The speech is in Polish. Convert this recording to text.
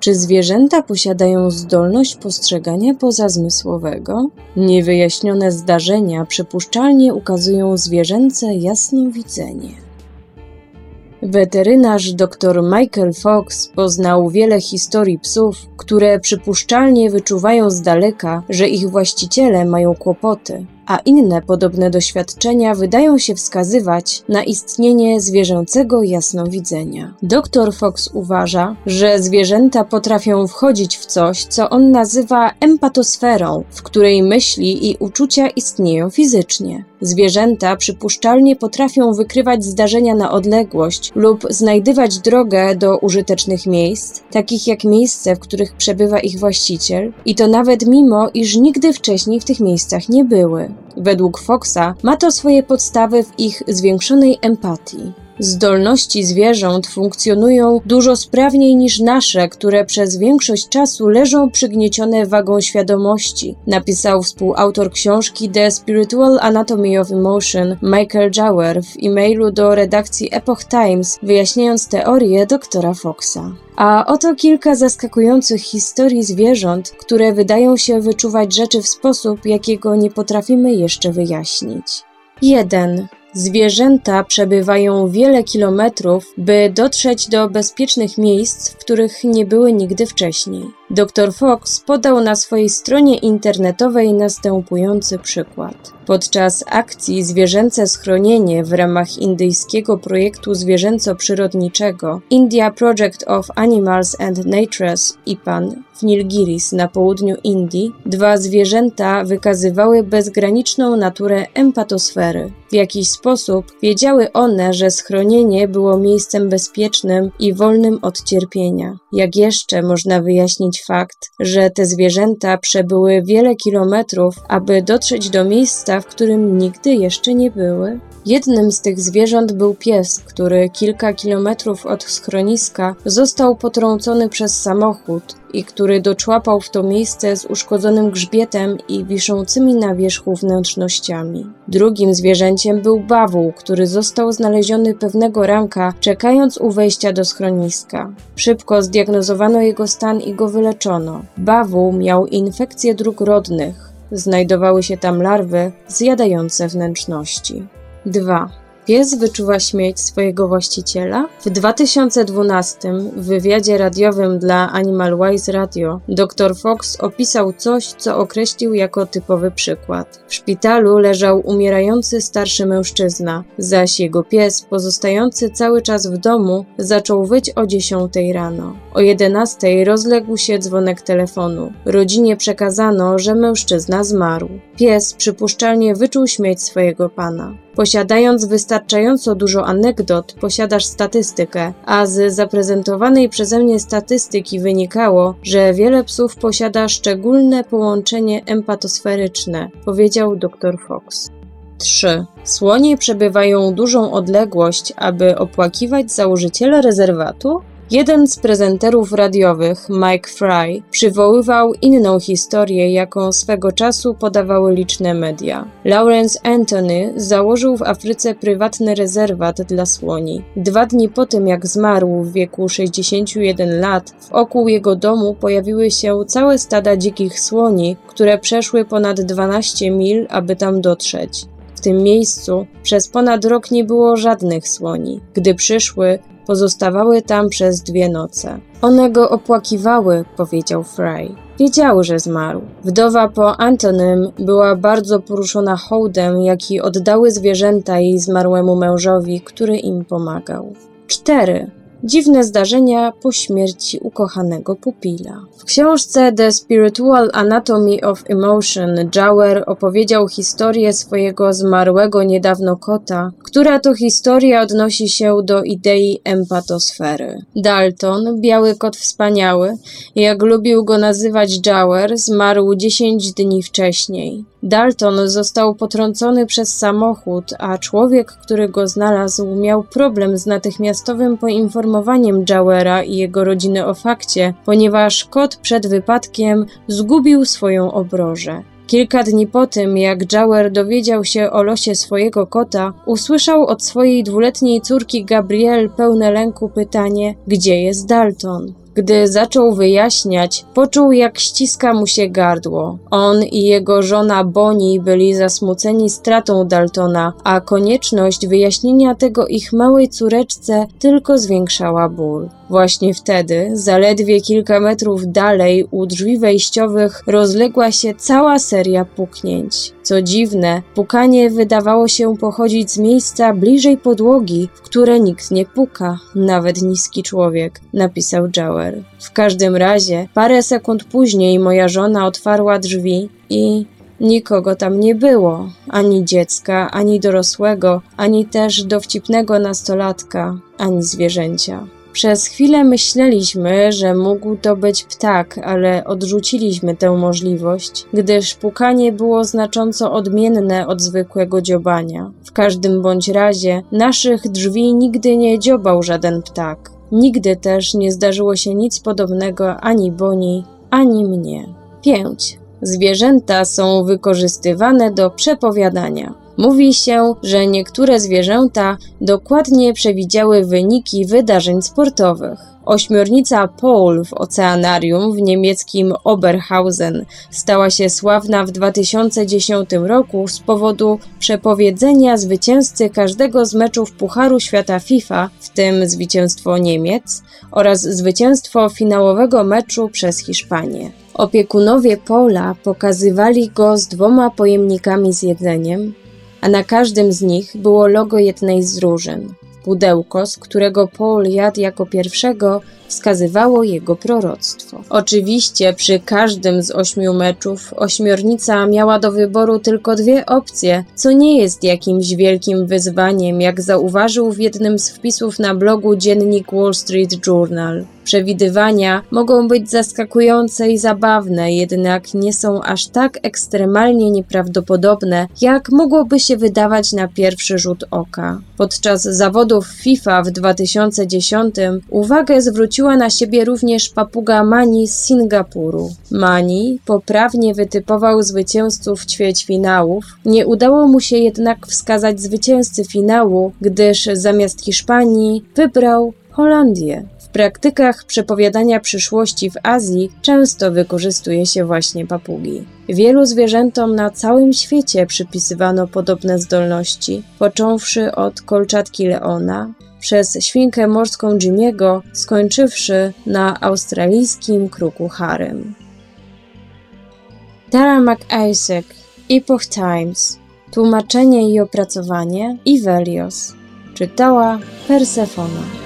Czy zwierzęta posiadają zdolność postrzegania pozazmysłowego? Niewyjaśnione zdarzenia przypuszczalnie ukazują zwierzęce jasnowidzenie. Weterynarz dr Michael Fox poznał wiele historii psów, które przypuszczalnie wyczuwają z daleka, że ich właściciele mają kłopoty, a inne podobne doświadczenia wydają się wskazywać na istnienie zwierzęcego jasnowidzenia. Dr Fox uważa, że zwierzęta potrafią wchodzić w coś, co on nazywa empatosferą, w której myśli i uczucia istnieją fizycznie. Zwierzęta przypuszczalnie potrafią wykrywać zdarzenia na odległość lub znajdywać drogę do użytecznych miejsc, takich jak miejsce, w których przebywa ich właściciel, i to nawet mimo, iż nigdy wcześniej w tych miejscach nie były. Według Foxa ma to swoje podstawy w ich zwiększonej empatii. Zdolności zwierząt funkcjonują dużo sprawniej niż nasze, które przez większość czasu leżą przygniecione wagą świadomości, napisał współautor książki The Spiritual Anatomy of Emotion Michael Jauer w e-mailu do redakcji Epoch Times, wyjaśniając teorię doktora Foxa. A oto kilka zaskakujących historii zwierząt, które wydają się wyczuwać rzeczy w sposób, jakiego nie potrafimy jeszcze wyjaśnić. 1. Zwierzęta przebywają wiele kilometrów, by dotrzeć do bezpiecznych miejsc, w których nie były nigdy wcześniej. Dr Fox podał na swojej stronie internetowej następujący przykład. Podczas akcji Zwierzęce Schronienie w ramach indyjskiego projektu zwierzęco-przyrodniczego India Project of Animals and Natures IPAN w Nilgiris na południu Indii, dwa zwierzęta wykazywały bezgraniczną naturę empatosfery. W jakiś sposób wiedziały one, że schronienie było miejscem bezpiecznym i wolnym od cierpienia. Jak jeszcze można wyjaśnić fakt, że te zwierzęta przebyły wiele kilometrów, aby dotrzeć do miejsca, w którym nigdy jeszcze nie były? Jednym z tych zwierząt był pies, który kilka kilometrów od schroniska został potrącony przez samochód i który doczłapał w to miejsce z uszkodzonym grzbietem i wiszącymi na wierzchu wnętrznościami. Drugim zwierzęciem był bawół, który został znaleziony pewnego ranka, czekając u wejścia do schroniska. Szybko zdiagnozowano jego stan i go wyleczono. Bawół miał infekcje dróg rodnych. Znajdowały się tam larwy zjadające wnętrzności. 2. Pies wyczuwa śmierć swojego właściciela? W 2012 w wywiadzie radiowym dla Animal Wise Radio dr Fox opisał coś, co określił jako typowy przykład. W szpitalu leżał umierający starszy mężczyzna, zaś jego pies, pozostający cały czas w domu, zaczął wyć o 10 rano. O 11 rozległ się dzwonek telefonu. Rodzinie przekazano, że mężczyzna zmarł. Pies przypuszczalnie wyczuł śmierć swojego pana. Posiadając wystarczająco dużo anegdot, posiadasz statystykę, a z zaprezentowanej przeze mnie statystyki wynikało, że wiele psów posiada szczególne połączenie empatosferyczne, powiedział dr Fox. 3. Słonie przebywają dużą odległość, aby opłakiwać założyciela rezerwatu? Jeden z prezenterów radiowych, Mike Fry, przywoływał inną historię, jaką swego czasu podawały liczne media. Lawrence Anthony założył w Afryce prywatny rezerwat dla słoni. Dwa dni po tym, jak zmarł w wieku 61 lat, wokół jego domu pojawiły się całe stada dzikich słoni, które przeszły ponad 12 mil, aby tam dotrzeć. W tym miejscu przez ponad rok nie było żadnych słoni. Gdy przyszły, Pozostawały tam przez dwie noce. One go opłakiwały, powiedział Fry. Wiedziały, że zmarł. Wdowa po Antonym była bardzo poruszona hołdem, jaki oddały zwierzęta jej zmarłemu mężowi, który im pomagał. 4. Dziwne zdarzenia po śmierci ukochanego pupila. W książce The Spiritual Anatomy of Emotion Jauer opowiedział historię swojego zmarłego niedawno kota, która to historia odnosi się do idei empatosfery. Dalton, biały kot wspaniały, jak lubił go nazywać Jauer, zmarł 10 dni wcześniej. Dalton został potrącony przez samochód, a człowiek, który go znalazł, miał problem z natychmiastowym poinformowaniem Jawera i jego rodziny o fakcie, ponieważ kot przed wypadkiem zgubił swoją obrożę. Kilka dni po tym, jak Jawer dowiedział się o losie swojego kota, usłyszał od swojej dwuletniej córki Gabrielle pełne lęku pytanie: Gdzie jest Dalton? Gdy zaczął wyjaśniać, poczuł jak ściska mu się gardło. On i jego żona Bonnie byli zasmuceni stratą Daltona, a konieczność wyjaśnienia tego ich małej córeczce tylko zwiększała ból. Właśnie wtedy, zaledwie kilka metrów dalej, u drzwi wejściowych rozległa się cała seria puknięć. Co dziwne, pukanie wydawało się pochodzić z miejsca bliżej podłogi, w które nikt nie puka, nawet niski człowiek, napisał Jower. W każdym razie, parę sekund później moja żona otwarła drzwi i Nikogo tam nie było, ani dziecka, ani dorosłego, ani też dowcipnego nastolatka, ani zwierzęcia. Przez chwilę myśleliśmy, że mógł to być ptak, ale odrzuciliśmy tę możliwość, gdyż pukanie było znacząco odmienne od zwykłego dziobania. W każdym bądź razie naszych drzwi nigdy nie dziobał żaden ptak. Nigdy też nie zdarzyło się nic podobnego ani Boni, ani mnie. 5. Zwierzęta są wykorzystywane do przepowiadania. Mówi się, że niektóre zwierzęta dokładnie przewidziały wyniki wydarzeń sportowych. Ośmiornica Paul w oceanarium w niemieckim Oberhausen stała się sławna w 2010 roku z powodu przepowiedzenia zwycięzcy każdego z meczów Pucharu Świata FIFA, w tym zwycięstwo Niemiec, oraz zwycięstwo finałowego meczu przez Hiszpanię. Opiekunowie Paula pokazywali go z dwoma pojemnikami z jedzeniem, a na każdym z nich było logo jednej z drużyn. Pudełko, z którego Paul jadł jako pierwszego, wskazywało jego proroctwo. Oczywiście przy każdym z ośmiu meczów ośmiornica miała do wyboru tylko dwie opcje, co nie jest jakimś wielkim wyzwaniem, jak zauważył w jednym z wpisów na blogu dziennik Wall Street Journal. Przewidywania mogą być zaskakujące i zabawne, jednak nie są aż tak ekstremalnie nieprawdopodobne, jak mogłoby się wydawać na pierwszy rzut oka. Podczas zawodów FIFA w 2010 uwagę zwróciła na siebie również papuga Mani z Singapuru. Mani poprawnie wytypował zwycięzców ćwierćfinałów, nie udało mu się jednak wskazać zwycięzcy finału, gdyż zamiast Hiszpanii wybrał Holandię. Praktykach przepowiadania przyszłości w Azji często wykorzystuje się właśnie papugi. Wielu zwierzętom na całym świecie przypisywano podobne zdolności, począwszy od kolczatki leona, przez świnkę morską Jimmy'ego, skończywszy na australijskim kruku harem. Tara McIsaac, Epoch Times, tłumaczenie i opracowanie Ivelios, czytała Persefona.